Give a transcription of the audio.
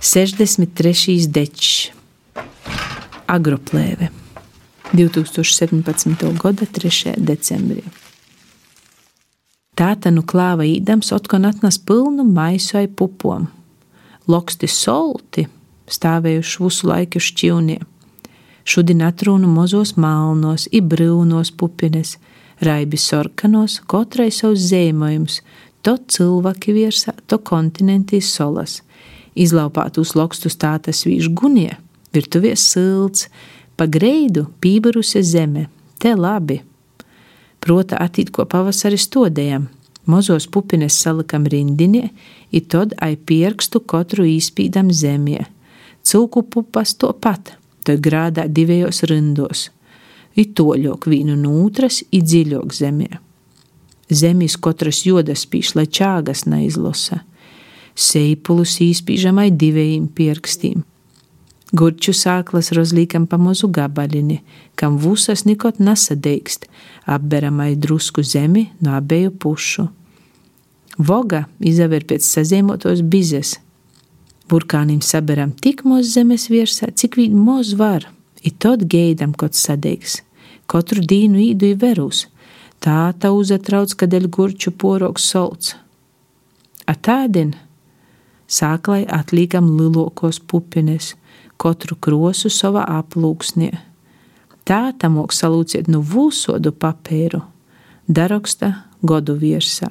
63. dečs, agroplēve, 2017. gada 3. decembrī. Tāta nu klāva īdams, otkon atnes pilnu maisu ai pupom. Loksti solti stāvējuši visu laiku šķivnie. Šodien atrunu mozos malnos, i brūnos pupines, raibi sorkanos, katrai savs zīmējums, to cilvēki virsā, to kontinentīs solas. Izlaupātus lokstus tātas vīž gunie, virtuvies silts, pa greidu pībarusi zeme, te labi. Prota attīt ko pavasari stodējam, mozos pupines salikam rindinie, i tad ai pierkstu katru īspīdam zemie. Cilku pupas to pat, tad grādā divējos rindos, i toļok vīnu nūtras, i dziļok zemē. Zemes katras jodas spīš, lai čāgas neizlosa. Seipulus īspīžamai divējiem pierkstīm. Gurču sāklas rozlīkam pa mazu gabalini, kam vusas nikot nesadeikst, apberamai drusku zemi no abeju pušu. Voga izaver pēc sazīmotos bizes. Burkānim saberam tik maz zemes virsā, cik vien maz var, i tad geidam, kad sadeigs. Katru dienu īdu i verus, tā tā uzatrauc, kad el gurču poroks solts. A tādien sāklai atlīkam lilokos pupines, katru krosu savā aplūksnē. Tā tamok salūciet nu vūsodu papēru, daraksta godu virsā.